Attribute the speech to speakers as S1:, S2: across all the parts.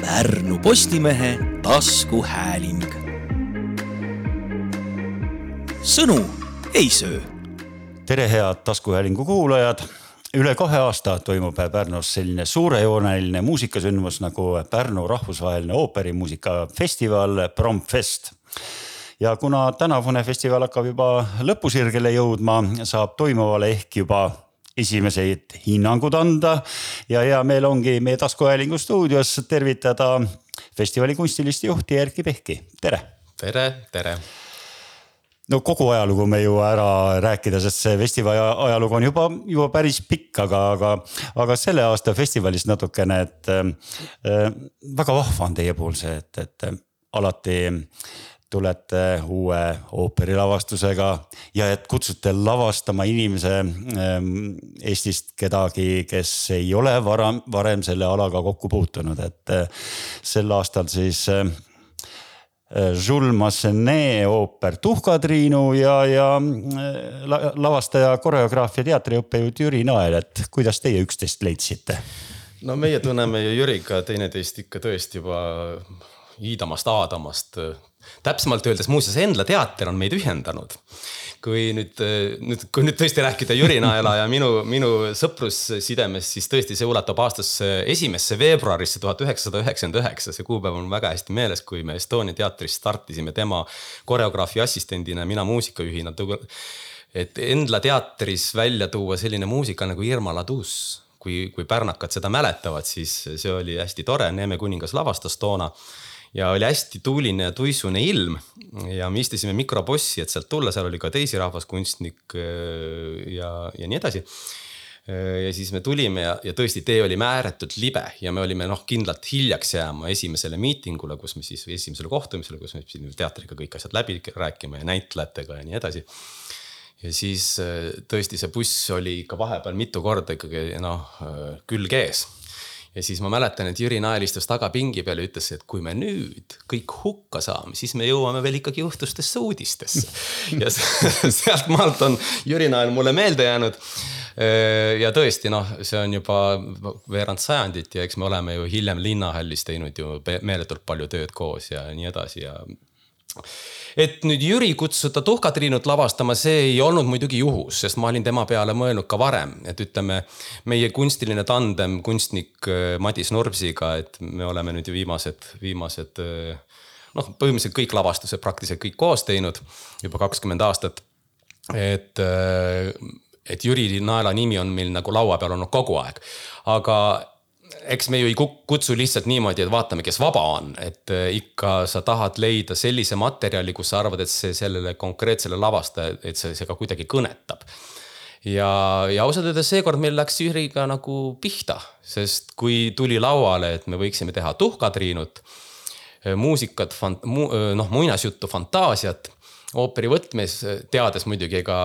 S1: Pärnu Postimehe taskuhääling. sõnu ei söö.
S2: tere, head taskuhäälingu kuulajad. üle kahe aasta toimub Pärnus selline suurejooneline muusikasündmus nagu Pärnu rahvusvaheline ooperimuusikafestival Promfest ja kuna tänavune festival hakkab juba lõpusirgele jõudma, saab toimuvale ehk juba esimesed hinnangud anda. ja hea meel ongi meie taskuhäälingu stuudios tervitada festivali kunstilist juhti Erkki Pehki, tere.
S3: tere, tere
S2: no kogu ajalugu me jõua ära rääkida, sest see festivali ajalugu on juba, juba päris pikk, aga, aga, aga selle aasta festivalist natukene, et äh, väga vahva on teie puhul see, et, et alati tulete uue ooperilavastusega ja et kutsute lavastama inimese ähm, Eestist kedagi, kes ei ole varem, varem selle alaga kokku puutunud, et äh, sel aastal siis äh, Jules Massenet ooper Tuhkatriinu ja, ja lavastaja, koreograaf ja teatriõppejõud Jüri Nael, et kuidas teie üksteist leidsite?
S3: no meie tunneme ju Jüriga teineteist ikka tõesti juba Iidamast, Aadamast täpsemalt öeldes muuseas Endla teater on meid ühendanud. kui nüüd, nüüd, kui nüüd tõesti rääkida Jüri Naela ja minu, minu sõprussidemest, siis tõesti see ulatub aastasse esimesse veebruarisse tuhat üheksasada üheksakümmend üheksa, see kuupäev on väga hästi meeles, kui me Estonia teatris startisime, tema koreograafi assistendina, mina muusikajuhina. et Endla teatris välja tuua selline muusika nagu Irma Ladus kui, kui pärnakad seda mäletavad, siis see oli hästi tore, Neeme kuningas lavastas toona ja oli hästi tuuline ja tuisune ilm. Ja me istusime mikrobossi, et sealt tulla, seal oli ka teisi rahvaskunstnik äh, ja, ja nii edasi. Äh, ja siis me tulime ja, ja tõesti, tee oli ääretult libe ja me olime noh, kindlalt hiljaks jääma esimesele miitingule, kus me siis, esimesele kohtumisele, kus me pidime teatriga kõik asjad läbi rääkima ja näitlejatega ja nii edasi. ja siis äh, tõesti, see buss oli ikka vahepeal mitu korda ikkagi noh, külg ees ja siis ma mäletan, et Jüri Nael istus tagapingi peal ja ütles, et kui me nüüd kõik hukka saame, siis me jõuame veel ikkagi õhtustesse uudistesse. ja sealt maalt on Jüri Nael mulle meelde jäänud. ja tõesti, noh, see on juba veerand sajandit ja eks me oleme ju hiljem Linnahallis teinud ju meeletult palju tööd koos ja nii edasi ja et nüüd Jüri kutsuda Tuhkatriinut lavastama, see ei olnud muidugi juhus, sest ma olin tema peale mõelnud ka varem, et ütleme. meie kunstiline tandem kunstnik äh, Madis Nurbsiga, et me oleme nüüd ju viimased, viimased äh, noh, põhimõtteliselt kõik lavastused praktiliselt kõik koos teinud juba kakskümmend aastat. et, äh, et Jüri Naela nimi on meil nagu laua peal olnud kogu aeg, aga eks me ju ei kutsu lihtsalt niimoodi, et vaatame, kes vaba on, et äh, ikka sa tahad leida sellise materjali, kus sa arvad, et see sellele konkreetsele lavastajale, et see, see ka kuidagi kõnetab. ja, ja ausalt öeldes seekord meil läks Jüriga nagu pihta, sest kui tuli lauale, et me võiksime teha tuhkatriinut, muusikat, mu, noh muinasjuttu, fantaasiat ooperi võtmes, teades muidugi ega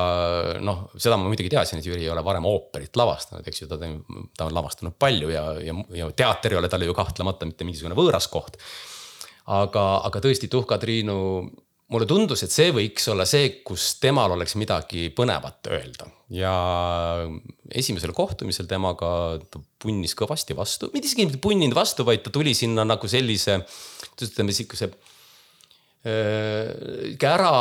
S3: noh, seda ma muidugi teadsin, et Jüri ei ole varem ooperit lavastanud, eks ju, ta, ta on lavastanud palju ja, ja, ja teater ei ole talle ju kahtlemata mitte mingisugune võõras koht. aga, aga tõesti Tuhka Triinu, mulle tundus, et see võiks olla see, kus temal oleks midagi põnevat öelda ja esimesel kohtumisel temaga ta punnis kõvasti vastu, mitte isegi mitte punninud vastu, vaid ta tuli sinna nagu sellise, ütleme sihukese Äh, ära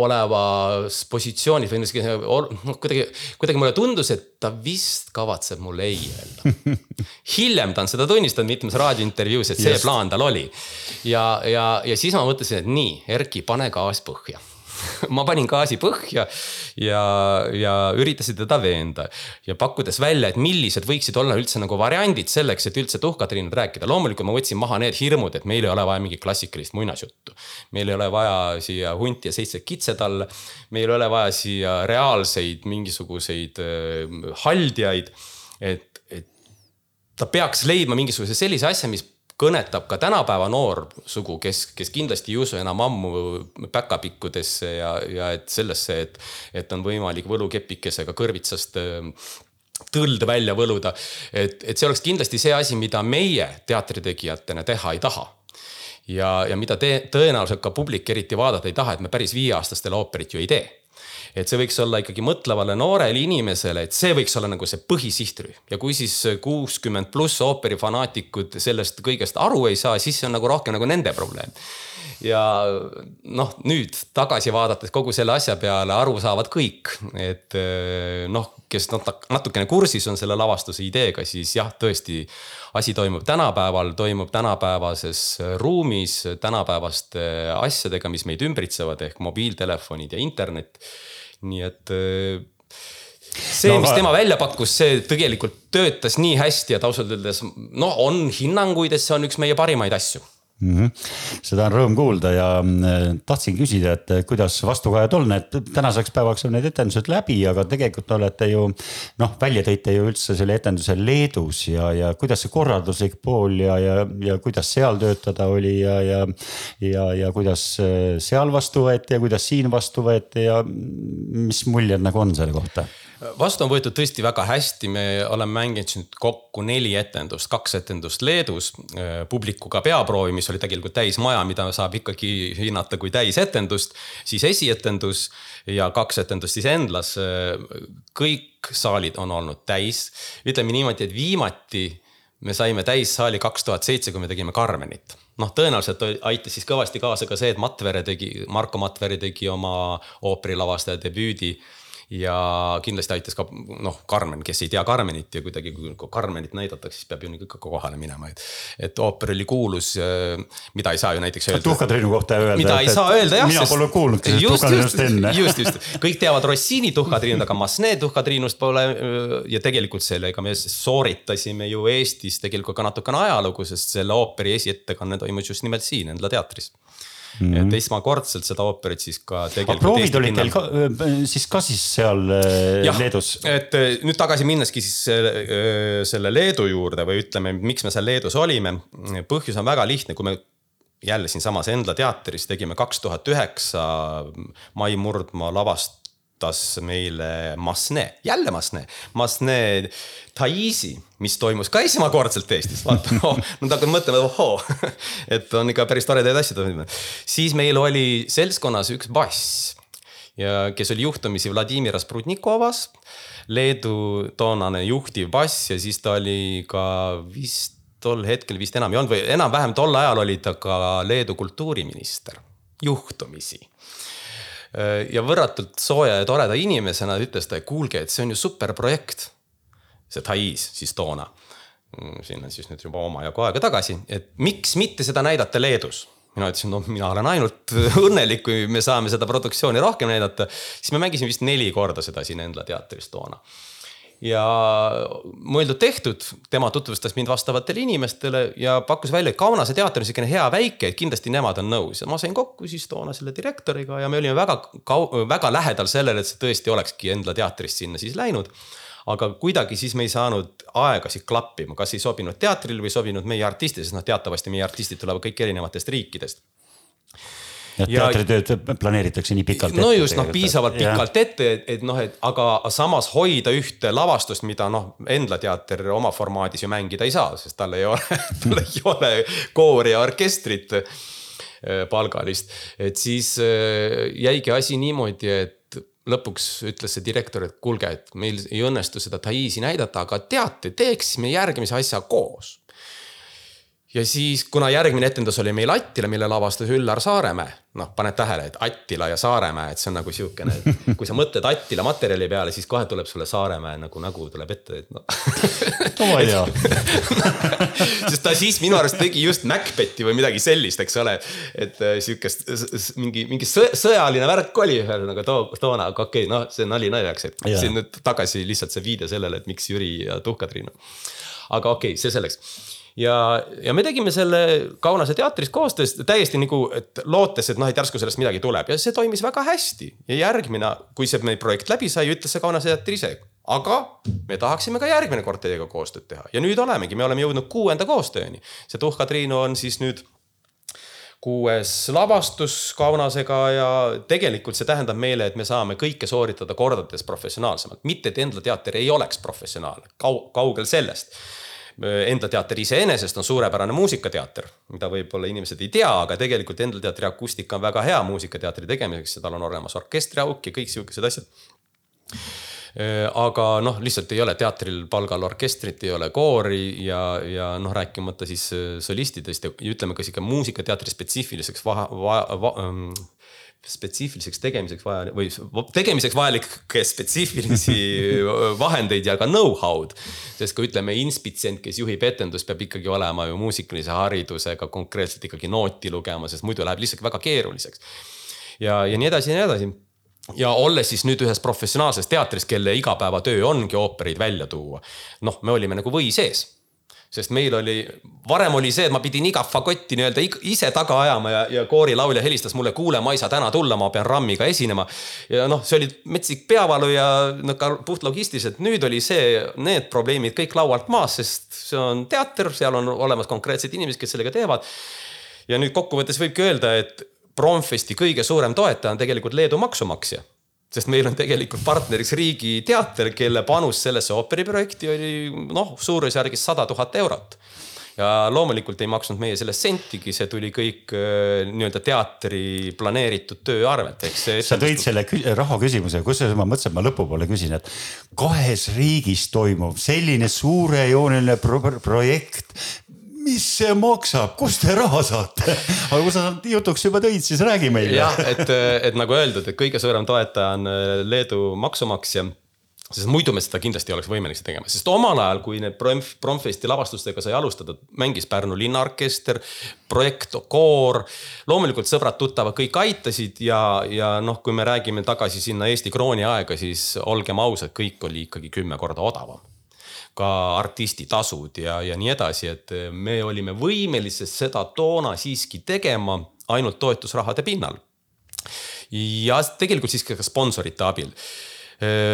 S3: olevas positsioonis või noh, kuidagi, kuidagi mulle tundus, et ta vist kavatseb mulle ei öelda. hiljem ta on seda tunnistanud mitmes raadiointervjuus, et see Just. plaan tal oli. ja, ja, ja siis ma mõtlesin, et nii, Erki, pane gaas põhja ma panin gaasi põhja ja, ja üritasin teda veenda ja pakkudes välja, et millised võiksid olla üldse nagu variandid selleks, et üldse tuhkatriinut rääkida. loomulikult ma võtsin maha need hirmud, et meil ei ole vaja mingit klassikalist muinasjuttu. meil ei ole vaja siia hunti ja seitse kitsetalle. meil ei ole vaja siia reaalseid mingisuguseid haldjaid. et, et ta peaks leidma mingisuguse sellise asja, mis kõnetab ka tänapäeva noorsugu, kes, kes kindlasti ei usu enam ammu päkapikkudesse ja, ja et sellesse, et, et on võimalik võlukepikesega kõrvitsast ähm, tõld välja võluda. et, et see oleks kindlasti see asi, mida meie teatritegijatena teha ei taha ja, ja mida te, tõenäoliselt ka publik eriti vaadata ei taha, et me päris viieaastastele ooperit ju ei tee et see võiks olla ikkagi mõtlevale noorele inimesele, et see võiks olla nagu see põhisihtrühm ja kui siis kuuskümmend pluss ooperifanatikud sellest kõigest aru ei saa, siis see on nagu rohkem nagu nende probleem ja noh, nüüd tagasi vaadates kogu selle asja peale aru saavad kõik, et eh, noh, kes natukene kursis on selle lavastuse ideega, siis jah, tõesti. asi toimub tänapäeval, toimub tänapäevases ruumis tänapäevaste asjadega, mis meid ümbritsevad ehk mobiiltelefonid ja internet. Nii et eh, see no,, mis tema välja pakkus, see tegelikult töötas nii hästi, et ausalt öeldes noh, on hinnanguid, et see on üks meie parimaid asju
S2: mm. -hmm. seda on rõõm kuulda ja mm, tahtsin küsida, et kuidas vastukajad on, et tänaseks päevaks on need etendused läbi, aga tegelikult olete ju noh, välja tõite ju üldse selle etenduse Leedus ja, ja kuidas see korralduslik pool ja, ja, ja kuidas seal töötada oli ja, ja. ja, ja kuidas äh, seal vastu võeti ja kuidas siin vastu võeti ja mis muljed nagu on selle kohta?
S3: Vastu on võetud tõesti väga hästi, me oleme mänginud nüüd kokku neli etendust, kaks etendust Leedus, äh, publikuga peaproovi, mis oli tegelikult täismaja, mida saab ikkagi hinnata kui täisetendust. siis esietendus ja kaks etendust siis Endlas. Äh, kõik saalid on olnud täis, ütleme niimoodi, et viimati me saime täissaali kaks tuhat seitse, kui me tegime Carmenit noh, tõenäoliselt aitas siis kõvasti kaasa ka see, et Matvere tegi, Marko Matvere tegi oma ooperilavastaja debüüdi ja kindlasti aitas ka noh, Carmen, kes ei tea Carmenit ja kuidagi kui Carmenit näidatakse, siis peab ju ikka kohale minema, et. et ooper oli kuulus, äh, mida ei saa ju näiteks öelda.
S2: tuhkatriinu kohta öelda.
S3: mida ei saa öelda jah.
S2: mina pole kuulnud sellest tuhkatriinust enne.
S3: just, just, kõik teavad Rossini tuhkatriinut, aga Masne tuhkatriinust pole. ja tegelikult sellega me sooritasime ju Eestis tegelikult ka natukene ajalugu, sest selle ooperi esiettekanne toimus just nimelt siin Endla teatris Mm -hmm. et esmakordselt seda ooperit siis ka tegelikult.
S2: proovid olid teil ka siis ka siis seal ja, Leedus?
S3: et nüüd tagasi minneski siis selle Leedu juurde või ütleme, miks me seal Leedus olime. põhjus on väga lihtne, kui me jälle siinsamas Endla teatris tegime kaks tuhat üheksa Mai Murdmaa lavast tutvustas meile Masne, jälle Masne, Masne Taisi, mis toimus ka esmakordselt Eestis, vaata oh,, nad hakkavad mõtlema, ohoo, et on ikka päris toredaid asju toimunud. siis meil oli seltskonnas üks bass ja kes oli juhtumisi Vladimir Sprutnikovas, Leedu toonane juhtiv bass ja siis ta oli ka vist tol hetkel vist enam ei olnud või enam-vähem tol ajal oli ta ka Leedu kultuuriminister, juhtumisi ja võrratult sooja ja toreda inimesena ütles ta, et kuulge, et see on ju super projekt. see Tais siis toona, mm, siin on siis nüüd juba omajagu aega tagasi, et miks mitte seda näidata Leedus mina ütlesin, no mina olen ainult õnnelik, kui me saame seda produktsiooni rohkem näidata. siis me mängisime vist neli korda seda siin Endla teatris toona ja mõeldud-tehtud, tema tutvustas mind vastavatele inimestele ja pakkus välja, et Kaunase teater on niisugune hea väike, et kindlasti nemad on nõus. Ja ma sain kokku siis toona selle direktoriga ja me olime väga kau-, väga lähedal sellele, et see tõesti olekski Endla teatrist sinna siis läinud. aga kuidagi siis me ei saanud aegasid klappima, kas ei sobinud teatril või ei sobinud meie artistid, sest noh, teatavasti meie artistid tulevad kõik erinevatest riikidest
S2: et teatritööd planeeritakse nii pikalt
S3: ette. no just, noh piisavalt ja. pikalt ette, et, et noh, et aga samas hoida ühte lavastust, mida noh, Endla teater oma formaadis ju mängida ei saa, sest tal ei ole tal ei ole koori ja orkestrit äh, palgalist. et siis äh, jäigi asi niimoodi, et lõpuks ütles see direktor, et kuulge, et meil ei õnnestu seda Thaisi näidata, aga teate, teeksime järgmise asja koos ja siis, kuna järgmine etendus oli meil Attila, mille lavastas Üllar Saaremäe, noh, paned tähele, et Attila ja Saaremäe, et see on nagu siukene, et kui sa mõtled Attila materjali peale, siis kohe tuleb sulle Saaremäe nagu nägu tuleb ette, et noh.
S2: ei tea
S3: sest ta siis minu arust tegi just Macbethi või midagi sellist, eks ole. et äh, sihukest mingi, mingi sõjaline värk oli ühesõnaga too, toona, aga okei okay,, noh, see nali naljaks, et yeah. siin nüüd tagasi lihtsalt see viide sellele, et miks Jüri ja Tuhka-Triinu. aga okei okay,, see selleks ja, ja me tegime selle Kaunase teatris koostöös täiesti nagu, et lootes, et noh, et järsku sellest midagi tuleb ja see toimis väga hästi. ja järgmine, kui see meie projekt läbi sai, ütles see Kaunase teater ise. aga me tahaksime ka järgmine kord teiega koostööd teha ja nüüd olemegi, me oleme jõudnud kuuenda koostööni. see Tuhka Triinu on siis nüüd kuues lavastus Kaunasega ja tegelikult see tähendab meile, et me saame kõike sooritada kordades professionaalsemalt, mitte et Endla teater ei oleks professionaalne, kaugel sellest Endla teater iseenesest on suurepärane muusikateater, mida võib-olla inimesed ei tea, aga tegelikult Endla teatri akustika on väga hea muusikateatri tegemiseks ja tal on olemas orkestriauk ja kõik sihukesed asjad. Aga noh, lihtsalt ei ole teatril palgal orkestrit, ei ole koori ja, ja noh, rääkimata siis solistidest ja ütleme ka sihuke muusikateatri spetsiifiliseks vahe va, va, ähm, spetsiifiliseks tegemiseks vaja või tegemiseks vajalikke spetsiifilisi vahendeid ja ka know-how'd. sest kui ütleme, inspitsient, kes juhib etendust, peab ikkagi olema ju muusikalise haridusega konkreetselt ikkagi nooti lugema, sest muidu läheb lihtsalt väga keeruliseks. ja, ja nii edasi ja nii edasi ja olles siis nüüd ühes professionaalses teatris, kelle igapäevatöö ongi oopereid välja tuua. noh, me olime nagu või sees sest meil oli, varem oli see, et ma pidin iga fagotti nii-öelda ise taga ajama ja, ja koorilaulja helistas mulle, kuule, ma ei saa täna tulla, ma pean RAM-iga esinema. ja noh, see oli metsik peavalu ja no ka puhtlogistiliselt, nüüd oli see, need probleemid kõik laualt maas, sest see on teater, seal on olemas konkreetsed inimesed, kes sellega teevad. ja nüüd kokkuvõttes võibki öelda, et Promfesti kõige suurem toetaja on tegelikult Leedu maksumaksja sest meil on tegelikult partneriks Riigiteater, kelle panus sellesse ooperiprojekti oli noh, suurusjärgis sada tuhat eurot. ja loomulikult ei maksnud meie sellest sentigi, see tuli kõik äh, nii-öelda teatri planeeritud töö arvelt, ehk see.
S2: sa tõid selle raha küsimuse, kusjuures ma mõtlesin, et ma lõpupoole küsin, et kahes riigis toimub selline suurejooneline pro projekt, mis see maksab, kust te raha saate? aga kui sa jutuks juba tõid, siis räägi meile.
S3: jah, et, et nagu öeldud, et kõige suurem toetaja on äh, Leedu maksumaksja sest muidu me seda kindlasti ei oleks võimelised tegema, sest omal ajal, kui need Promfesti lavastustega sai alustada, mängis Pärnu linnaorkester, projekt Koor. loomulikult sõbrad-tuttavad kõik aitasid ja, ja noh, kui me räägime tagasi sinna Eesti krooni aega, siis olgem ausad, kõik oli ikkagi kümme korda odavam ka artistitasud ja, ja nii edasi, et me olime võimelised seda toona siiski tegema ainult toetusrahade pinnal. ja tegelikult siis ka sponsorite abil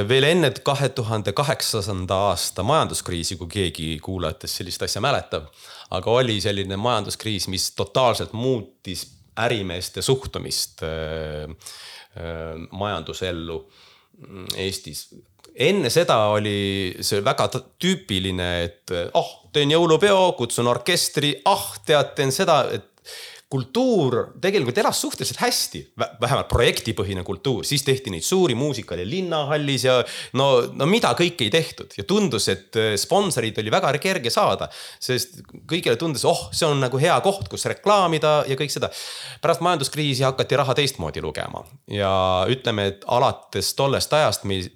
S3: veel enne kahe tuhande kaheksanda aasta majanduskriisi, kui keegi kuulajatest sellist asja mäletab, aga oli selline majanduskriis, mis totaalselt muutis ärimeeste suhtumist äh, äh, majandusellu Eestis. Enne seda oli see väga tüüpiline, et ah oh,, teen jõulupeo, kutsun orkestri, ah oh, tead, teen seda, et kultuur tegelikult elas suhteliselt hästi, vähemalt projektipõhine kultuur, siis tehti neid suuri muusikaale linnahallis ja no, no mida kõike ei tehtud ja tundus, et äh, sponsorid oli väga kerge saada. sest kõigile tundus, oh, see on nagu hea koht, kus reklaamida ja kõik seda. pärast majanduskriisi hakati raha teistmoodi lugema ja ütleme, et alates tollest ajast meil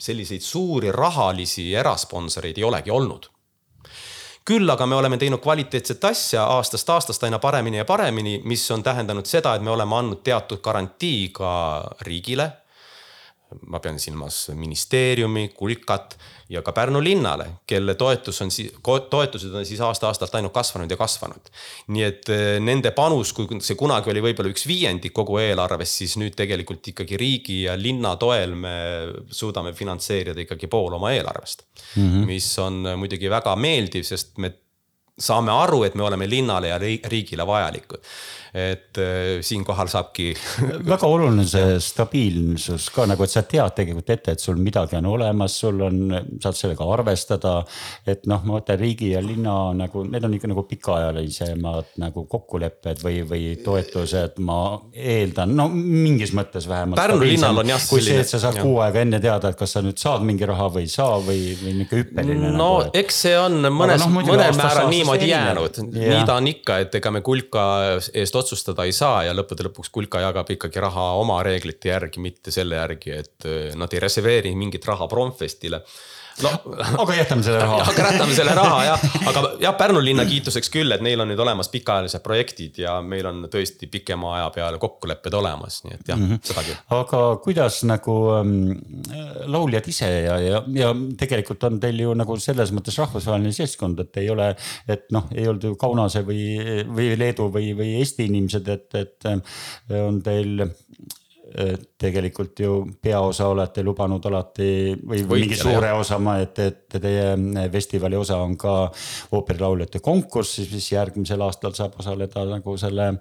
S3: selliseid suuri rahalisi erasponsoreid ei olegi olnud. Küll aga me oleme teinud kvaliteetset asja aastast aastast aina paremini ja paremini, mis on tähendanud seda, et me oleme andnud teatud garantii ka riigile ma pean silmas ministeeriumi, kulkat ja ka Pärnu linnale, kelle toetus on siis, toetused on siis aasta-aastalt ainult kasvanud ja kasvanud. nii et eh, nende panus, kui see kunagi oli võib-olla üks viiendik kogu eelarvest, siis nüüd tegelikult ikkagi riigi ja linna toel me suudame finantseerida ikkagi pool oma eelarvest mm. -hmm. mis on muidugi väga meeldiv, sest me saame aru, et me oleme linnale ja riigile vajalikud et äh, siinkohal saabki
S2: väga oluline see stabiilsus ka nagu, et sa tead tegelikult ette, et sul midagi on olemas, sul on, saad sellega arvestada. et noh, ma mõtlen riigi ja linna nagu, need on ikka nagu pikaajalisemad nagu kokkulepped või, või toetused, ma eeldan, no mingis mõttes vähemalt.
S3: Pärnu linnal on jah.
S2: kui see, et sa saad kuu aega enne teada, et kas sa nüüd saad mingi raha või ei saa või, või nihuke hüppeline.
S3: no nagu, et... eks see on mõnes no,, mõnel määral niimoodi jäänud, nii ta on ikka, et ega me kulka eest otsustada ei saa ja lõppude lõpuks kulka jagab ikkagi raha oma reeglite järgi, mitte selle järgi, et eh, nad ei reserveeri mingit raha Promfestile
S2: no aga jätame selle raha.
S3: aga jätame selle raha jah, aga jah, Pärnu linna kiituseks küll, et neil on nüüd olemas pikaajalised projektid ja meil on tõesti pikema aja peale kokkulepped olemas, nii et jah mm, -hmm. seda küll.
S2: aga kuidas nagu ähm, lauljad ise ja, ja, ja tegelikult on teil ju nagu selles mõttes rahvusvaheline seltskond, et ei ole, et noh, ei olnud ju Kaunase või, või Leedu või, või Eesti inimesed, et, et äh, on teil tegelikult ju peaosa olete lubanud alati või Võitjale, mingi suure jah. osa, et, et teie festivali osa on ka ooperilauljate konkurss, mis järgmisel aastal saab osaleda nagu selle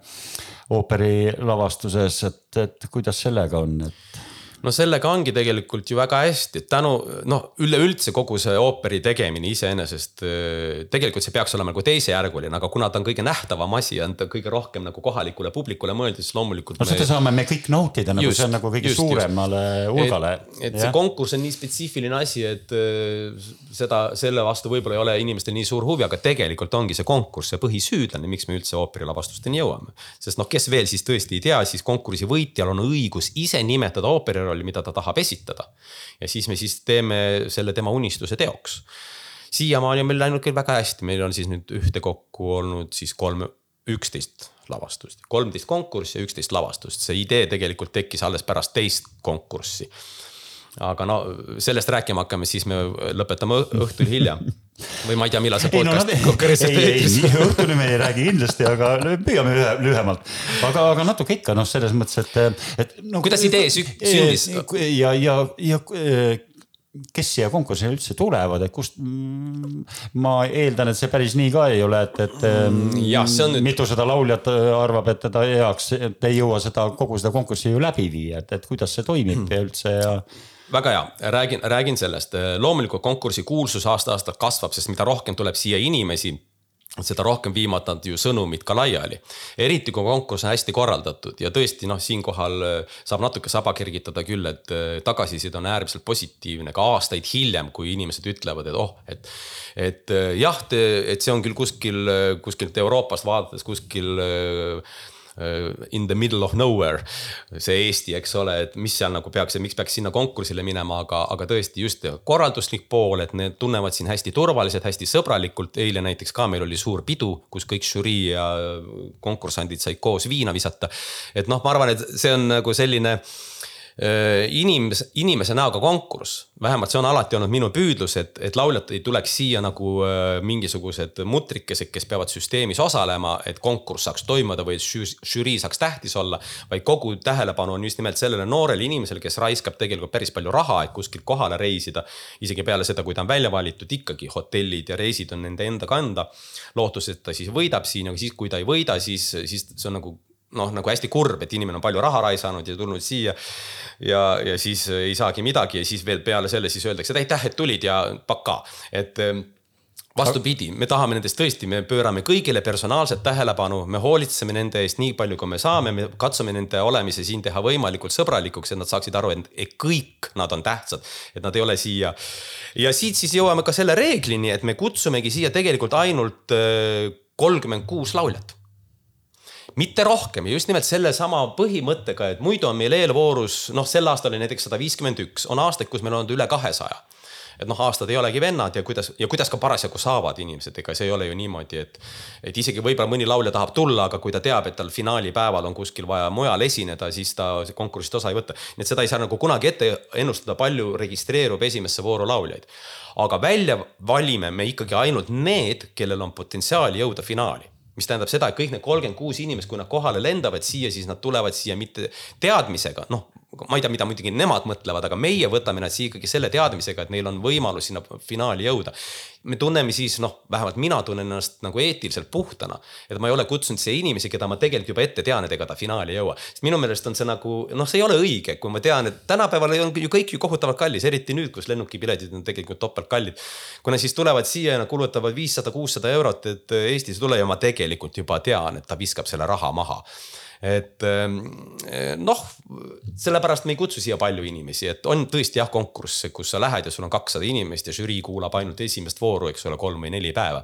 S2: ooperi lavastuses, et, et kuidas sellega on, et
S3: no sellega ongi tegelikult ju väga hästi, et tänu noh, üleüldse kogu see ooperi tegemine iseenesest. äh, tegelikult see peaks olema nagu teisejärguline, aga kuna ta on kõige nähtavam asi, on ta kõige rohkem nagu kohalikule publikule mõeldud, siis loomulikult.
S2: no seda saame me kõik nautida, nagu
S3: Just,
S2: see on nagu kõige
S3: just,
S2: suuremale hulgale.
S3: et, et see konkurss on nii spetsiifiline asi, et äh, seda, selle vastu võib-olla ei ole inimestel nii suur huvi, aga tegelikult ongi see konkurss see põhisüüdlane, miks me üldse ooperilavastusteni jõuame. sest noh, kes veel siis tõesti ei tea, siis konkursi võitjal on õigus ise nimetada ooperirolli, mida ta tahab esitada. ja siis me siis teeme selle tema unistuse teoks. siiamaani on meil läinud küll väga hästi, meil on siis nüüd ühtekokku olnud siis kolm, üksteist lavastust, kolmteist konkurssi ja üksteist lavastust, see idee tegelikult tekkis alles pärast teist konkurssi aga no sellest rääkima hakkame, siis me lõpetame õhtul hilja. või ma ei tea, millal see podcast
S2: ei,
S3: konkreetselt eetris
S2: õhtuni me ei räägi kindlasti, aga püüame ühe, lühemalt. aga, aga natuke ikka noh, selles mõttes, et, et no,.
S3: kuidas idee sündis?
S2: ja, ja, ja kes siia konkursile üldse tulevad, et kust mm, ma eeldan, et see päris nii ka ei ole, et, et
S3: Mm, see on nüüd-
S2: mitusada lauljat arvab, et teda heaks, et ei jõua seda kogu seda konkurssi ju läbi viia, et, et kuidas see toimib ja üldse ja
S3: väga hea, räägin, räägin sellest. loomulikult konkursi kuulsus aasta-aastalt kasvab, sest mida rohkem tuleb siia inimesi, seda rohkem viivad nad ju sõnumid ka laiali. eriti kui konkurss on hästi korraldatud ja tõesti noh, siinkohal äh, saab natuke saba kergitada küll, et äh, tagasiside on äärmiselt positiivne ka aastaid hiljem, kui inimesed ütlevad, et oh, et. et äh, jah, et see on küll kuskil, kuskilt Euroopast vaadates kuskil in the middle of nowhere, see Eesti, eks ole, et mis seal nagu peaks ja miks peaks sinna konkursile minema, aga, aga tõesti just korralduslik pool, et need tunnevad siin hästi turvaliselt, hästi sõbralikult. eile näiteks ka meil oli suur pidu, kus kõik žürii ja konkursandid said koos viina visata. et noh, ma arvan, et see on nagu selline inimese, inimese näoga konkurss, vähemalt see on alati olnud minu püüdlus, et, et lauljad ei tuleks siia nagu mingisugused mutrikesed, kes peavad süsteemis osalema, et konkurss saaks toimuda või žürii saaks tähtis olla. vaid kogu tähelepanu on just nimelt sellele noorele inimesele, kes raiskab tegelikult päris palju raha, et kuskilt kohale reisida. isegi peale seda, kui ta on välja valitud, ikkagi hotellid ja reisid on nende enda kanda. lootuses, et ta siis võidab siin, aga siis, kui ta ei võida, siis, siis see on nagu noh, nagu hästi kurb, et inimene on palju raha raisanud ja tulnud siia. ja, ja siis ei saagi midagi ja siis veel peale selle siis öeldakse, et aitäh, et tulid ja paka, et ehm, vastupidi, me tahame nendest tõesti, me pöörame kõigile personaalset tähelepanu, me hoolitseme nende eest nii palju, kui me saame, me katsume nende olemise siin teha võimalikult sõbralikuks, et nad saaksid aru, et kõik nad on tähtsad, et nad ei ole siia. ja siit siis jõuame ka selle reeglini, et me kutsumegi siia tegelikult ainult kolmkümmend kuus lauljat mitte rohkem ja just nimelt sellesama põhimõttega, et muidu on meil eelvoorus, noh, sel aastal oli näiteks sada viiskümmend üks, on aastaid, kus meil on olnud üle kahesaja et noh, aastad ei olegi vennad ja kuidas ja kuidas ka parasjagu saavad inimesed, ega see ei ole ju niimoodi, et. et isegi võib-olla mõni laulja tahab tulla, aga kui ta teab, et tal finaalipäeval on kuskil vaja mujal esineda, siis ta konkursist osa ei võta. nii et seda ei saa nagu kunagi ette ennustada, palju registreerub esimesse vooru lauljaid. aga välja valime me ikkagi ainult need, kellel on potentsiaali jõuda finaali mis tähendab seda, et kõik need kolmkümmend kuus inimest, kui nad kohale lendavad siia, siis nad tulevad siia mitte teadmisega, noh, ma ei tea, mida muidugi nemad mõtlevad, aga meie võtame nad siia ikkagi selle teadmisega, et neil on võimalus sinna finaali jõuda. me tunneme siis noh, vähemalt mina tunnen ennast nagu eetiliselt puhtana, et ma ei ole kutsunud siia inimesi, keda ma tegelikult juba ette tean, et ega ta finaali ei jõua. sest minu meelest on see nagu noh, see ei ole õige, kui ma tean, et tänapäeval on ju kõik ju kohutavalt kallis, eriti nüüd, kus lennukipiletid on tegelikult topeltkallid. kui nad siis tulevad siia ja kulutavad viissada, kuussada eurot, et Eestisse tulla ja ma tegelikult juba tean, et ta viskab selle raha maha et noh, sellepärast me ei kutsu siia palju inimesi, et on tõesti jah konkursse, kus sa lähed ja sul on kakssada inimest ja žürii kuulab ainult esimest vooru, eks ole, kolm või neli päeva.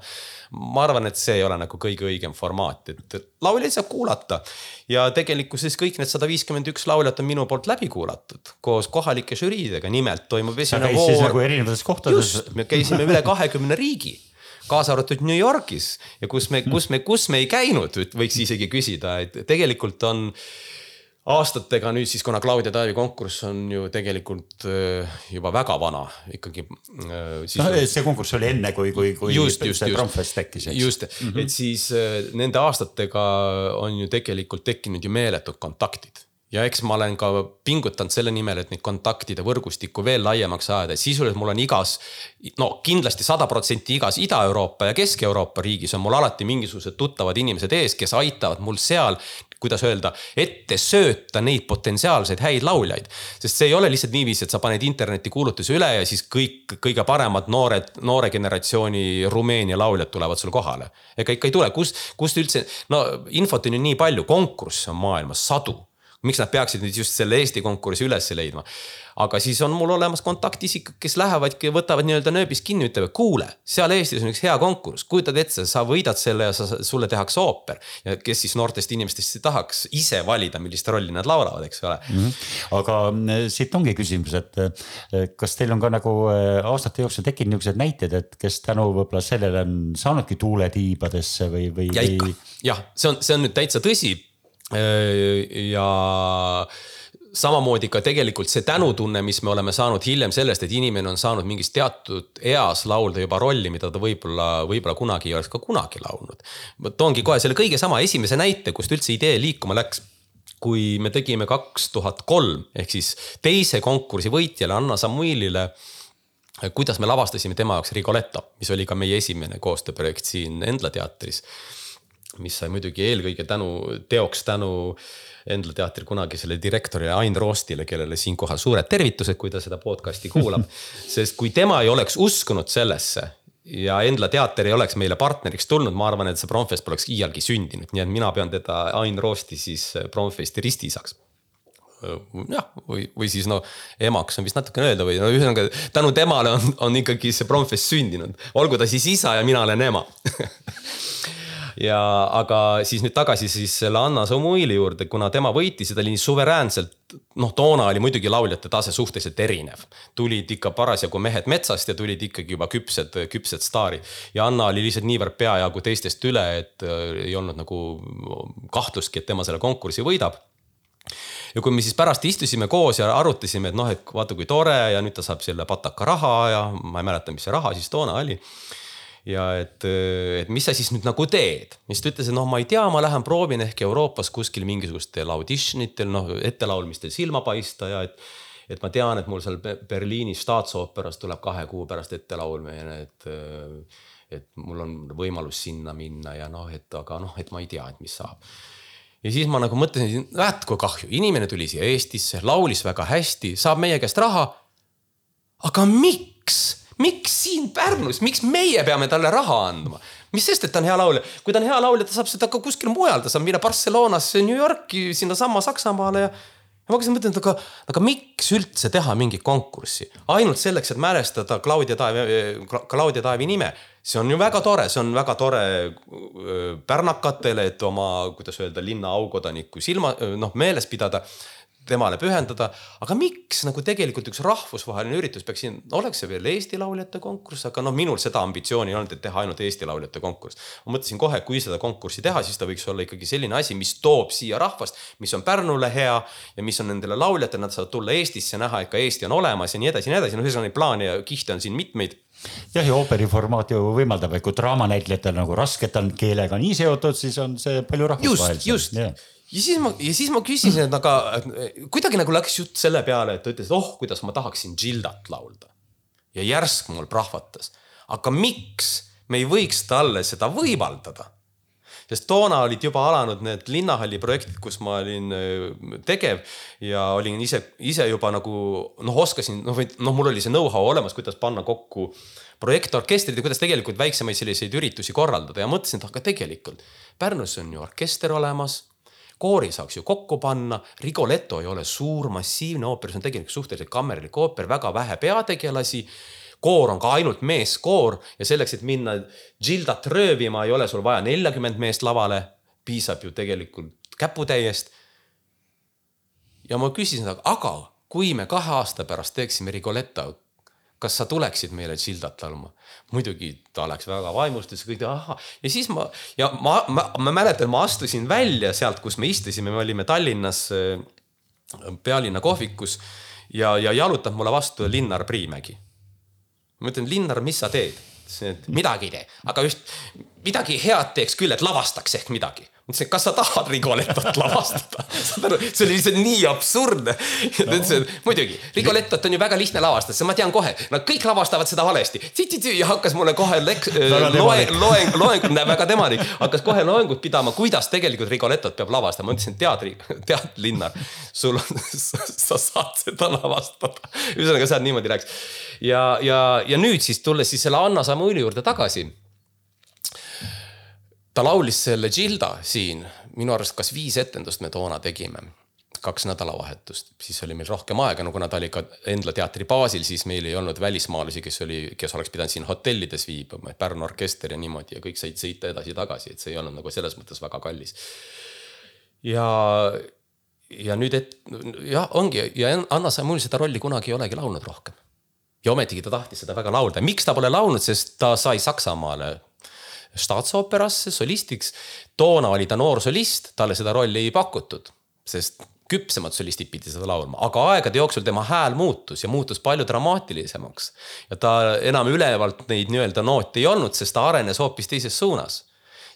S3: ma arvan, et see ei ole nagu kõige õigem formaat, et lauljaid saab kuulata ja tegelikkuses kõik need sada viiskümmend üks lauljat on minu poolt läbi kuulatud koos kohalike žüriidega, nimelt toimub esimene voor.
S2: nagu erinevates kohtades.
S3: just, me käisime üle kahekümne riigi kaasa arvatud New Yorgis ja kus me, kus me, kus me ei käinud, võiks isegi küsida, et tegelikult on aastatega nüüd siis, kuna Claudia Taavi konkurss on ju tegelikult juba väga vana ikkagi.
S2: No, see konkurss oli enne, kui, kui, kui
S3: just, just,
S2: see Trumpfest tekkis, eks.
S3: just mm, -hmm. et siis nende aastatega on ju tegelikult tekkinud ju meeletud kontaktid ja eks ma olen ka pingutanud selle nimel, et neid kontaktide võrgustikku veel laiemaks ajada, sisuliselt mul on igas. no kindlasti sada protsenti igas Ida-Euroopa ja Kesk-Euroopa riigis on mul alati mingisugused tuttavad inimesed ees, kes aitavad mul seal kuidas öelda, ette sööta neid potentsiaalseid häid lauljaid. sest see ei ole lihtsalt niiviisi, et sa paned interneti kuulutuse üle ja siis kõik kõige paremad noored, noore generatsiooni Rumeenia lauljad tulevad sul kohale. ega ikka ei tule, kust, kust üldse, no infot on ju nii palju, konkursse on maailmas sadu miks nad peaksid nüüd just selle Eesti konkursi üles leidma. aga siis on mul olemas kontaktisikud, kes lähevadki, võtavad nii-öelda nööbist kinni, ütlevad, kuule, seal Eestis on üks hea konkurss, kujutad ette, sa võidad selle ja sa, sulle tehakse ooper. ja kes siis noortest inimestest tahaks ise valida, millist rolli nad laulavad, eks ole mm.
S2: -hmm. aga mm, siit ongi küsimus, et eh, kas teil on ka nagu eh, aastate jooksul tekkinud niisugused näited, et kes tänu võib-olla sellele on saanudki tuule tiibadesse või, või?
S3: ja ikka, jah, see on, see on nüüd täitsa tõsi ja samamoodi ka tegelikult see tänutunne, mis me oleme saanud hiljem sellest, et inimene on saanud mingis teatud eas laulda juba rolli, mida ta võib-olla, võib-olla kunagi ei oleks ka kunagi laulnud. ma toongi kohe selle kõige sama esimese näite, kust üldse idee liikuma läks. kui me tegime kaks tuhat kolm ehk siis teise konkursi võitjale Anna Samuilile kuidas me lavastasime tema jaoks Rigoletto, mis oli ka meie esimene koostööprojekt siin Endla teatris mis sai muidugi eelkõige tänu, teoks tänu Endla teatri kunagisele direktorile Ain Roostile, kellele siinkohal suured tervitused, kui ta seda podcast'i kuulab. sest kui tema ei oleks uskunud sellesse ja Endla teater ei oleks meile partneriks tulnud, ma arvan, et see Promfest poleks iialgi sündinud, nii et mina pean teda, Ain Roosti siis Promfesti ristisaks jah, või, või siis no emaks on vist natukene öelda või no ühesõnaga tänu temale on, on ikkagi see Promfest sündinud, olgu ta siis isa ja mina olen ema ja aga siis nüüd tagasi siis selle Anna Samuili juurde, kuna tema võitis ja ta oli nii suveräänselt, noh, toona oli muidugi lauljate tase suhteliselt erinev. tulid ikka parasjagu mehed metsast ja tulid ikkagi juba küpsed, küpsed staarid. ja Anna oli lihtsalt niivõrd peajagu teistest üle, et äh, ei olnud nagu kahtlustki, et tema selle konkursi võidab ja kui me siis pärast istusime koos ja arutasime, et noh, et vaata kui tore ja nüüd ta saab selle pataka raha ja ma ei mäleta, mis see raha siis toona oli ja et, et mis sa siis nüüd nagu teed. siis ta ütles, et noh, ma ei tea, ma lähen proovin ehk Euroopas kuskil mingisugustel audition itel, noh ettelaulmistel silma paista ja et. et ma tean, et mul seal Berliinis staatsooperas tuleb kahe kuu pärast ettelaulmine, et. et mul on võimalus sinna minna ja noh, et aga noh, et ma ei tea, et mis saab ja siis ma nagu mõtlesin, näed kui kahju, inimene tuli siia Eestisse, laulis väga hästi, saab meie käest raha. aga miks? Miks siin Pärnus, miks meie peame talle raha andma? mis sest, et ta on hea laulja, kui ta on hea laulja, ta saab seda ka kuskil mujal, ta saab minna Barcelonasse, New Yorki, sinnasamma Saksamaale ja. ja ma hakkasin mõtlema, et aga, aga miks üldse teha mingit konkurssi, ainult selleks, et mälestada Claudia Taevi, Claudia Taevi nime. see on ju väga tore, see on väga tore pärnakatele, et oma, kuidas öelda, linna aukodanikku silma, noh meeles pidada temale pühendada. aga miks nagu tegelikult üks rahvusvaheline üritus peaks siin, oleks see veel Eesti lauljate konkurss, aga noh, minul seda ambitsiooni ei olnud, et teha ainult Eesti lauljate konkurss. ma mõtlesin kohe, kui seda konkurssi teha, siis ta võiks olla ikkagi selline asi, mis toob siia rahvast, mis on Pärnule hea ja mis on nendele lauljatele, nad saavad tulla Eestisse, näha, et ka Eesti on olemas ja nii edasi ja nii edasi, no ühesõnaga neid plaane ja kihte on siin mitmeid
S2: jah, ja ooperi formaat ju võimaldab, et kui draamanäitlejatel nagu raske, et ta on keelega nii seotud, siis on see palju rahvusvahelisem.
S3: just, just ja siis ma, ja siis ma küsisin, et aga kuidagi nagu läks jutt selle peale, et ta ütles, et oh, kuidas ma tahaksin Gildat laulda. ja järsk mul prahvatas, aga miks me ei võiks talle seda võimaldada? sest toona olid juba alanud need linnahalli projektid, kus ma olin äh, tegev ja olin ise, ise juba nagu noh, oskasin noh, või noh, mul oli see know-how olemas, kuidas panna kokku projektorkestrid ja kuidas tegelikult väiksemaid selliseid üritusi korraldada ja mõtlesin, et aga tegelikult Pärnus on ju orkester olemas koori saaks ju kokku panna, Rigoletto ei ole suur massiivne ooper, see on tegelikult suhteliselt kammerlik ooper, väga vähe peategelasi. Koor on ka ainult meeskoor ja selleks, et minna Gildat röövima, ei ole sul vaja neljakümmend meest lavale, piisab ju tegelikult käputäiest. ja ma küsisin, aga kui me kahe aasta pärast teeksime Rigoletto kas sa tuleksid meile Gildat laulma? muidugi ta läks väga vaimustus ja kõik, ahah. ja siis ma ja ma, ma, ma mäletan, ma astusin välja sealt, kus me istusime, me olime Tallinnas äh, pealinna kohvikus ja, ja jalutab mulle vastu Linnar Priimägi. ma ütlen, Linnar, mis sa teed? ütlesin, et midagi ei tee, aga just midagi head teeks küll, et lavastaks ehk midagi. Ütlesin, et kas sa tahad Rigolettot lavastada saad aru, see oli lihtsalt nii absurdne. ta ütles, et muidugi, Rigolettot on ju väga lihtne lavastada, ma tean kohe, nad kõik lavastavad seda valesti. ja hakkas mulle kohe leks-, loeng, loeng, loeng, näe väga temalik, hakkas kohe loengut pidama, kuidas tegelikult Rigolettot peab lavastama. ma ütlesin, tead, tead, Linnar, sul on, sa saad seda lavastada. ühesõnaga, sealt niimoodi läks. ja, ja, ja nüüd siis tulles siis selle Anna Samuili juurde tagasi ta laulis selle Gilda siin, minu arust kas viis etendust me toona tegime. Kaks nädalavahetust, siis oli meil rohkem aega, no kuna ta oli ka Endla teatri baasil, siis meil ei olnud välismaalasi, kes oli, kes oleks pidanud siin hotellides viibima, Pärnu orkester ja niimoodi ja kõik said sõita edasi-tagasi, et see ei olnud nagu selles mõttes väga kallis. ja, ja nüüd, et jah, ongi ja Anna Samuel seda rolli kunagi ei olegi laulnud rohkem. ja ometigi ta tahtis seda väga laulda, miks ta pole laulnud, sest ta sai Saksamaale staatsoperasse solistiks. toona oli ta noor solist, talle seda rolli ei pakutud, sest küpsemad solistid pidi seda laulma, aga aegade jooksul tema hääl muutus ja muutus palju dramaatilisemaks. ja ta enam ülevalt neid nii-öelda noote ei olnud, sest ta arenes hoopis teises suunas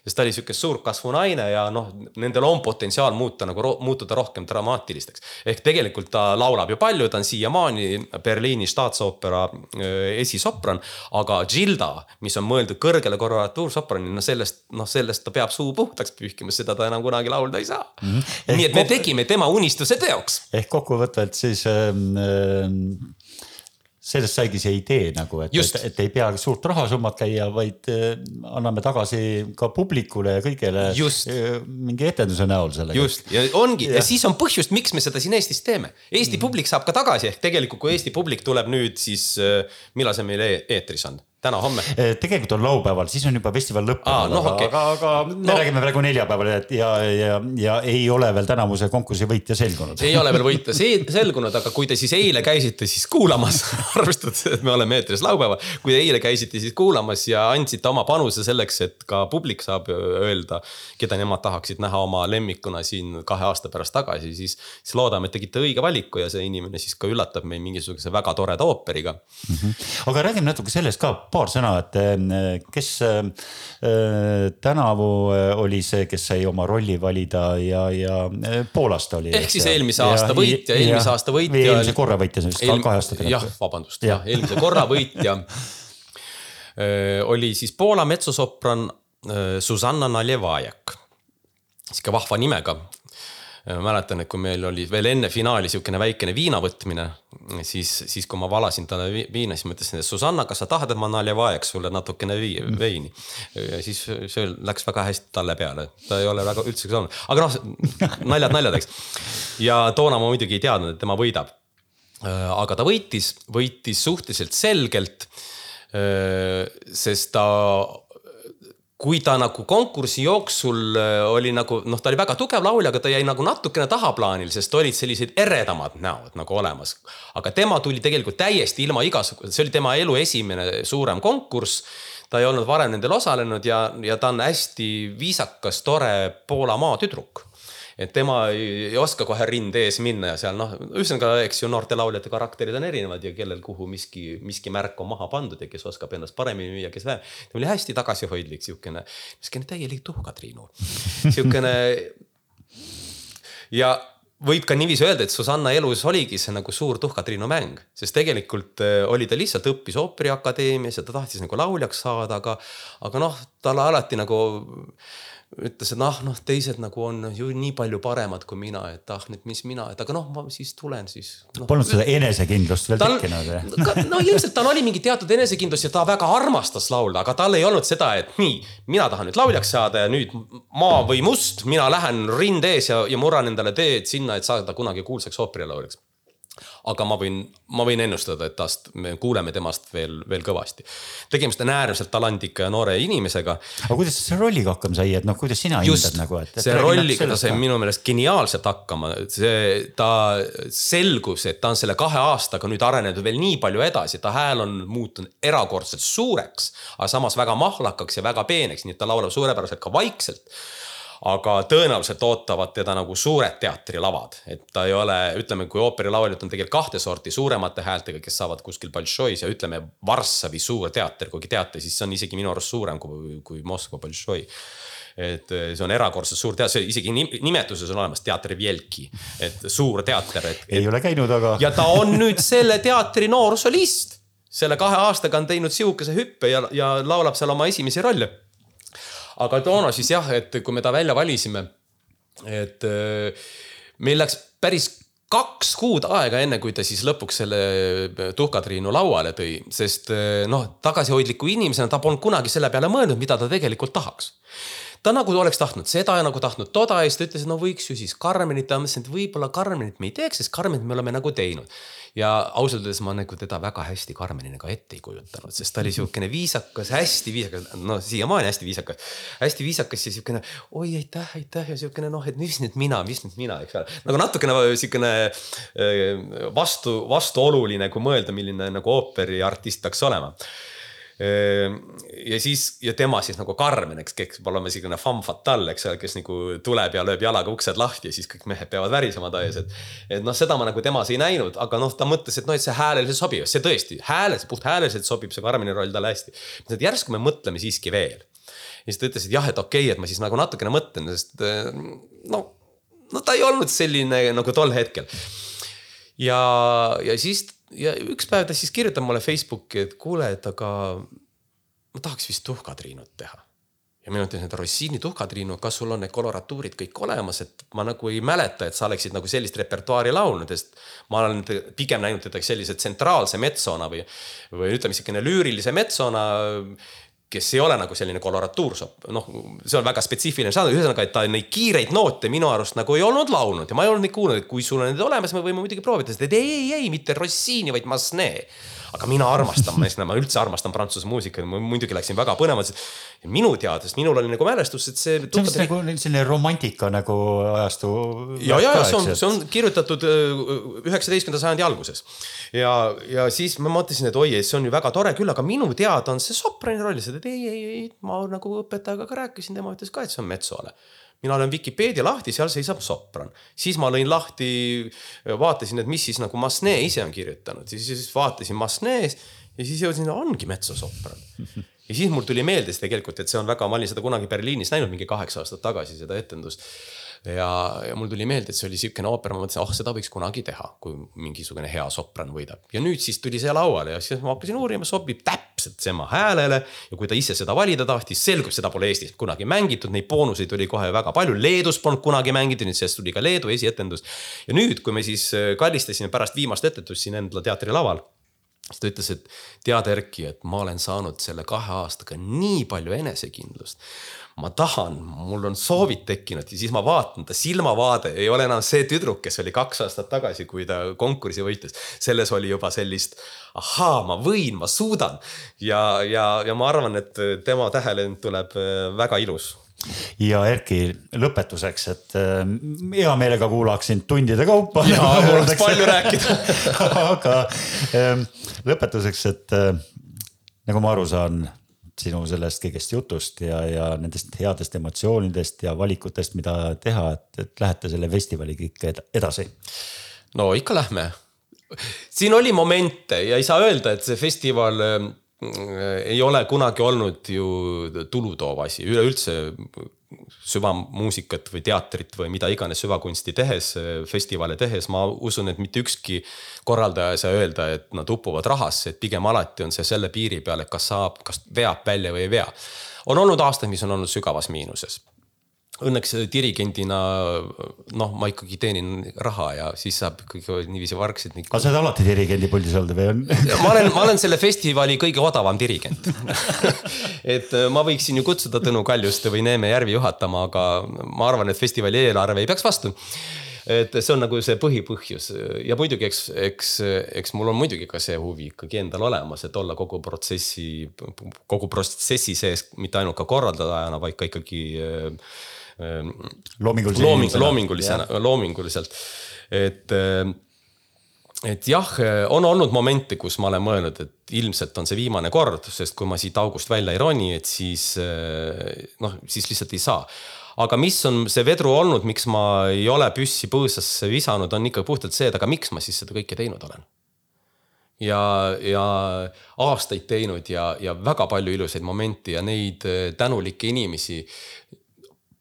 S3: sest ta oli sihuke suur kasvunaine ja noh, nendel on potentsiaal muuta nagu ro muutuda rohkem dramaatilisteks. ehk tegelikult ta laulab ju palju, ta on siiamaani Berliini staatsoopera esisopran, aga Gilda, mis on mõeldud kõrgele korratuursopranile, no sellest, noh, sellest ta peab suu puhtaks pühkima, seda ta enam kunagi laulda ei saa mm. -hmm. nii et me tegime tema unistuse teoks.
S2: ehk kokkuvõtvalt siis ähm, äh, sellest saigi see idee nagu, et, et, et ei pea suurt rahasummat käia, vaid äh, anname tagasi ka publikule ja kõigele Just. Äh, mingi etenduse näol sellega.
S3: just ja ongi ja. ja siis on põhjust, miks me seda siin Eestis teeme. Eesti mm. publik saab ka tagasi ehk tegelikult, kui Eesti publik tuleb nüüd, siis äh, millal see meil e eetris on? Täna-homme?
S2: Eh, tegelikult on laupäeval, siis on juba festival lõppenud
S3: no,, okay.
S2: aga, aga me no. räägime praegu neljapäeval ja, ja, ja ei ole veel tänavuse konkursi võitja selgunud.
S3: ei ole veel võitja selgunud, aga kui te siis eile käisite siis kuulamas arvestades, et me oleme eetris laupäeval. kui te eile käisite siis kuulamas ja andsite oma panuse selleks, et ka publik saab öelda, keda nemad tahaksid näha oma lemmikuna siin kahe aasta pärast tagasi, siis, siis loodame, et tegite õige valiku ja see inimene siis ka üllatab meid mingisuguse väga toreda ooperiga mm.
S2: -hmm. aga räägime natuke sellest ka paar sõna, et eh, kes eh, tänavu eh, oli see, kes sai oma rolli valida ja, ja Poolast oli.
S3: ehk siis eelmise aasta ja, võitja, eelmise aasta võitja.
S2: eelmise korra võitja, siis Eel... kahe aasta
S3: tagant. jah, vabandust ja., eelmise korra võitja oli siis Poola metsosopran Susanna Naljevajak sihuke vahva nimega, ma mäletan, et kui meil oli veel enne finaali sihukene väikene viina võtmine, siis, siis kui ma valasin talle viina, siis ma ütlesin, et Susanna, kas sa tahad, et ma naljavajaks sulle natukene mm. veini. ja siis see läks väga hästi talle peale, ta ei ole väga üldse saanud, aga noh, naljad naljadeks. ja toona ma muidugi ei teadnud, et tema võidab. aga ta võitis, võitis suhteliselt selgelt. sest ta kui ta nagu konkursi jooksul äh, oli nagu noh, ta oli väga tugev laulja, aga ta jäi nagu natukene tahaplaanil, sest olid sellised eredamad näod nagu olemas. aga tema tuli tegelikult täiesti ilma igasuguse, see oli tema elu esimene suurem konkurss. ta ei olnud varem nendel osalenud ja, ja ta on hästi viisakas, tore Poola maatüdruk et tema ei, ei oska kohe rinde ees minna ja seal noh, ühesõnaga, eks ju, noorte lauljate karakterid on erinevad ja kellel kuhu miski, miski märk on maha pandud ja kes oskab ennast paremini müüa, kes vähem. ta oli hästi tagasihoidlik, siukene, siukene täielik tuhkatriinu, siukene. ja võib ka niiviisi öelda, et Susanna elus oligi see nagu suur tuhkatriinu mäng, sest tegelikult äh, oli ta lihtsalt õppis ooperiakadeemias ja ta tahtis nagu lauljaks saada, aga, aga noh, talle alati nagu ütles, et noh, noh, teised nagu on ju nii palju paremad kui mina, et ah, nüüd mis mina, et aga noh, ma siis tulen siis no..
S2: Polnud seda enesekindlust veel tal, tekkinud?
S3: no ilmselt tal oli mingi teatud enesekindlus ja ta väga armastas laulda, aga tal ei olnud seda, et nii, mina tahan nüüd lauljaks saada ja nüüd maa või must, mina lähen rinde ees ja, ja murran endale teed sinna, et saada kunagi kuulsaks ooperilauljaks aga ma võin, ma võin ennustada, et tast, me kuuleme temast veel, veel kõvasti. tegemist on äärmiselt talendika ja noore inimesega.
S2: aga kuidas ta selle rolliga hakkama sai, et noh, kuidas sina
S3: Just, hindad nagu, et, et. see rolliga ta sai minu meelest geniaalselt hakkama, see, ta selgus, et ta on selle kahe aastaga nüüd arenenud veel nii palju edasi, ta hääl on muutunud erakordselt suureks, aga samas väga mahlakaks ja väga peeneks, nii et ta laulab suurepäraselt ka vaikselt aga tõenäoliselt ootavad teda nagu suured teatrilavad, et ta ei ole, ütleme, kui ooperilauljad on tegelikult kahte sorti suuremate häältega, kes saavad kuskil Bolšois ja ütleme Varssavi suur teater, kuigi teate, siis see on isegi minu arust suurem kui, kui Moskva Bolšoi et eh, see on erakordselt suur teater, isegi nimetuses on olemas teater Vjelki, et suur teater, et.
S2: ei ole käinud, aga.
S3: ja ta on nüüd selle teatri noorsolist. selle kahe aastaga on teinud sihukese hüppe ja, ja laulab seal oma esimesi rolle aga toona siis jah, et kui me ta välja valisime, et äh, meil läks päris kaks kuud aega, enne kui ta siis lõpuks selle äh, tuhkatriinu lauale tõi, sest äh, noh, tagasihoidliku inimesena ta polnud kunagi selle peale mõelnud, mida ta tegelikult tahaks ta nagu oleks tahtnud seda ja nagu tahtnud toda ja siis ta ütles, et no võiks ju siis Karmenit ma mõtlesin, et võib-olla Karmenit me ei teeks, sest Karmenit me oleme nagu teinud. Ja ausalt öeldes ma nagu teda väga hästi Karmenina ka ette ei kujutanud, sest ta oli sihukene viisakas, hästi viisakas, no siiamaani hästi viisakas. hästi viisakas ja sihukene oi aitäh, aitäh ja sihukene noh, et mis nüüd mina, mis nüüd mina, eks ole. nagu natukene sihukene äh, vastu, vastuoluline, kui mõelda, milline nagu ooperiartist peaks olema ja siis ja tema siis nagu Karmen, eks, kes peab olema selline femme fatale, eks ole, kes nagu tuleb ja lööb jalaga uksed lahti ja siis kõik mehed peavad värisema ta ees, et. et noh, seda ma nagu temas ei näinud, aga noh, ta mõtles, et noh, et see hääleliselt sobib, see tõesti hääles, puht hääleliselt sobib see Karmeni roll talle hästi. et järsku me mõtleme siiski veel. ja siis ta ütles, et jah, et okei okay,, et ma siis nagu natukene mõtlen, sest no, no ta ei olnud selline nagu tol hetkel. ja, ja siis ja üks päev ta siis kirjutab mulle Facebooki, et kuule, et aga ma tahaks vist tuhkatriinut teha. ja mina ütlesin, et Rossini tuhkatriinu, kas sul on need koloratuurid kõik olemas, et ma nagu ei mäleta, et sa oleksid nagu sellist repertuaari laulnud, sest ma olen pigem näinud teda sellise tsentraalse metsona või, või ütleme, niisugune lüürilise metsona kes ei ole nagu selline koloratuursopp, noh, see on väga spetsiifiline žanr, ühesõnaga, et ta neid kiireid noote minu arust nagu ei olnud laulnud ja ma ei olnud neid kuulnud, et kui sul on need olemas, me võime muidugi proovida, sest et ei, ei, ei, mitte Rossini, vaid Massenet aga mina armastan, ma üldse armastan prantsuse muusikat, ma muidugi läksin väga põnevaks. minu teada, sest minul oli nagu mälestus, et see.
S2: see on vist nagu selline romantika nagu ajastu.
S3: ja, ja, ja see on, see on kirjutatud äh, üheksateistkümnenda sajandi alguses. ja, ja siis ma mõtlesin, et oi, see on ju väga tore küll, aga minu teada on see soprani rollis, et ei, ei, ei, ma nagu õpetajaga ka rääkisin, tema ütles ka, et see on Metsoole mina olen Vikipeedia lahti, seal seisab sopran. siis ma lõin lahti, vaatasin, et mis siis nagu Masne ise on kirjutanud, siis, siis vaatasin Masnees ja siis jõudsin, ongi metsosopran. ja siis mul tuli meelde see tegelikult, et see on väga, ma olin seda kunagi Berliinis näinud mingi kaheksa aastat tagasi, seda etendust ja, ja mul tuli meelde, et see oli sihukene ooper, ma mõtlesin, oh seda võiks kunagi teha, kui mingisugune hea sopran võidab. ja nüüd siis tuli see lauale ja siis ma hakkasin uurima, sobib täpselt tema häälele. ja kui ta ise seda valida tahtis, selgub, seda pole Eestis kunagi mängitud, neid boonuseid oli kohe väga palju, Leedus polnud kunagi mängitud, nüüd sellest tuli ka Leedu esietendus. ja nüüd, kui me siis äh, kallistasime pärast viimast etendust siin Endla teatrilaval siis ta ütles, et tead, Erki, et ma olen saanud selle kahe aastaga nii palju enesekindlust ma tahan, mul on soovid tekkinud ja siis ma vaatan, ta silmavaade ei ole enam see tüdruk, kes oli kaks aastat tagasi, kui ta konkursi võitis. selles oli juba sellist, ahaa, ma võin, ma suudan. ja, ja, ja ma arvan, et tema tähelend tuleb äh, väga ilus
S2: ja Erki, lõpetuseks, et äh, hea meelega kuulaks sind tundide kaupa.
S3: jaa, mul oleks palju rääkida
S2: aga ähm, lõpetuseks, et äh, nagu ma aru saan sinu sellest kõigest jutust ja, ja nendest headest emotsioonidest ja valikutest, mida teha, et, et lähete selle festivaliga ikka edasi?
S3: no ikka lähme. siin oli momente ja ei saa öelda, et see festival äh, ei ole kunagi olnud ju tulutoov asi, üleüldse süvamuusikat või teatrit või mida iganes süvakunsti tehes, festivale tehes, ma usun, et mitte ükski korraldaja ei saa öelda, et nad upuvad rahasse, et pigem alati on see selle piiri peal, et kas saab, kas veab välja või ei vea. on olnud aastaid, mis on olnud sügavas miinuses õnneks dirigendina noh, ma ikkagi teenin raha ja siis saab ikkagi niiviisi vargsid nii....
S2: aga sa oled alati dirigendi puldis olnud või on?
S3: ma olen, ma olen selle festivali kõige odavam dirigent. Et äh, ma võiksin ju kutsuda Tõnu Kaljuste või Neeme Järvi juhatama, aga ma arvan, et festivali eelarve ei peaks vastu. Et see on nagu see põhipõhjus. Ja muidugi, eks, eks, eks mul on muidugi ka see huvi ikkagi endal olemas, et olla kogu protsessi, kogu protsessi sees, mitte ainult ka korraldajana, vaid ka ikkagi äh,
S2: loomingulise looming,
S3: loomingulisena, loominguliselt, et et jah, on olnud momente, kus ma olen mõelnud, et ilmselt on see viimane kord, sest kui ma siit august välja ei roni, et siis noh, siis lihtsalt ei saa. Aga mis on see vedru olnud, miks ma ei ole püssi põõsasse visanud, on ikka puhtalt see, et aga miks ma siis seda kõike teinud olen. ja, ja aastaid teinud ja, ja väga palju ilusaid momente ja neid tänulikke inimesi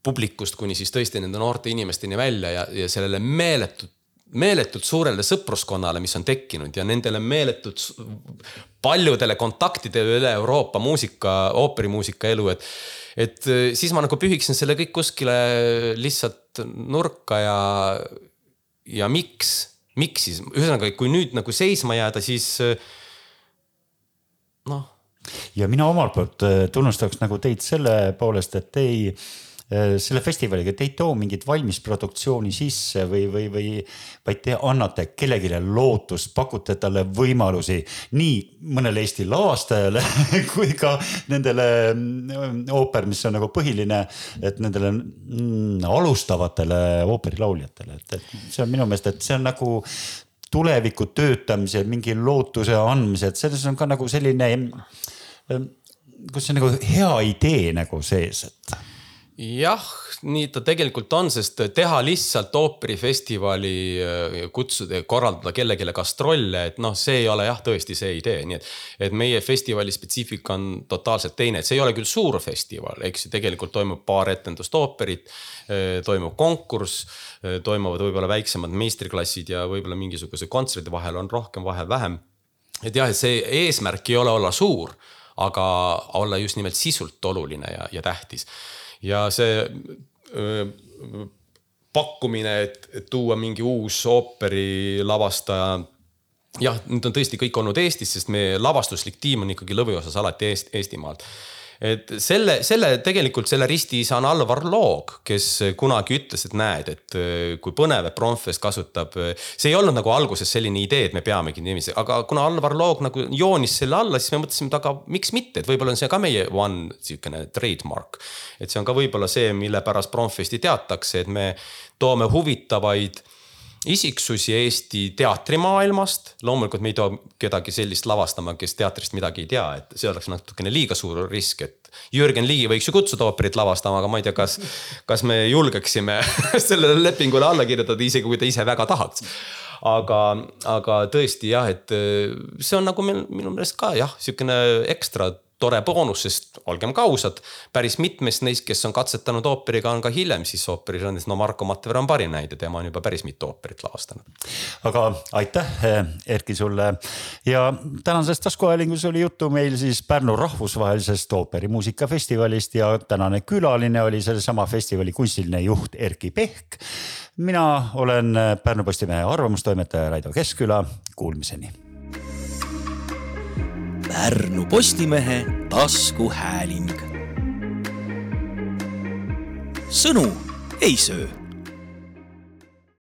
S3: publikust kuni siis tõesti nende noorte inimesteni välja ja, ja sellele meeletut meeletult suurele sõpruskonnale, mis on tekkinud ja nendele meeletult paljudele kontaktidele üle Euroopa muusika, ooperimuusika elu, et. et äh, siis ma nagu pühiksin selle kõik kuskile lihtsalt nurka ja, ja miks, miks siis, ühesõnaga, kui nüüd nagu seisma jääda, siis äh, noh.
S2: ja mina omalt poolt äh, tunnustaks nagu teid selle poolest, et te ei Äh, selle festivaliga, te ei too mingit valmisproduktsiooni sisse või, või, või vaid te annate kellelegi lootust, pakute talle võimalusi nii mõnele Eesti lavastajale kui ka nendele mm, ooper, mis on nagu põhiline, et nendele mm, alustavatele ooperilauljatele, et, et see on minu meelest, et see on nagu tuleviku töötamise, mingi lootuse andmise, et selles on ka nagu selline mm, kus see nagu hea idee nagu sees, et
S3: jah, nii ta tegelikult on, sest teha lihtsalt ooperifestivali, äh, kutsuda, korraldada kellelegi gastrolle, et noh, see ei ole jah, tõesti see idee, nii et. et meie festivali spetsiifika on totaalselt teine, et see ei ole küll suur festival, eks ju, tegelikult toimub paar etendust ooperit. Äh, toimub konkurss, äh, toimuvad võib-olla väiksemad meistriklassid ja võib-olla mingisuguse kontserdi vahel on rohkem, vahel vähem. et jah, et see eesmärk ei ole olla suur, aga olla just nimelt sisult oluline ja, ja tähtis ja see öö, pakkumine, et, tuua mingi uus ooperilavastaja jah, nüüd on tõesti kõik olnud Eestis, sest meie lavastuslik tiim on ikkagi lõviosas alati Eest, Eestimaalt et selle, selle tegelikult selle ristiisa on Alvar Loog, kes kunagi ütles, et näed, et äh, kui põnev, et Promfest kasutab. Äh, see ei olnud nagu alguses selline idee, et me peamegi niiviisi, aga kuna Alvar Loog nagu joonis selle alla, siis me mõtlesime, et aga miks mitte, et võib-olla on see ka meie one sihukene trademark. et see on ka võib-olla see, mille pärast Promfesti teatakse, et me toome huvitavaid isiksusi Eesti teatrimaailmast. loomulikult me ei too kedagi sellist lavastama, kes teatrist midagi ei tea, et see oleks natukene liiga suur risk, et Jürgen Ligi võiks ju kutsuda ooperit lavastama, aga ma ei tea, kas, kas me julgeksime sellele lepingule alla kirjutada, isegi kui ta ise väga tahaks aga, aga tõesti jah, et see on nagu minu meelest ka jah, sihukene ekstra tore boonus, sest olgem ka ausad, päris mitmest neist, kes on katsetanud ooperiga, on ka hiljem siis ooperižanris, no Marko Mattever on parim näide, tema on juba päris mitu ooperit lavastanud.
S2: aga aitäh, Erki sulle ja tänases taskuhäälingus oli juttu meil siis Pärnu rahvusvahelisest ooperimuusikafestivalist ja tänane külaline oli sellesama festivali kunstiline juht Erki Pehk. mina olen Pärnu Postimehe arvamustoimetaja Raido Keskküla, kuulmiseni
S1: Pärnu Postimehe taskuhääling. sõnu ei söö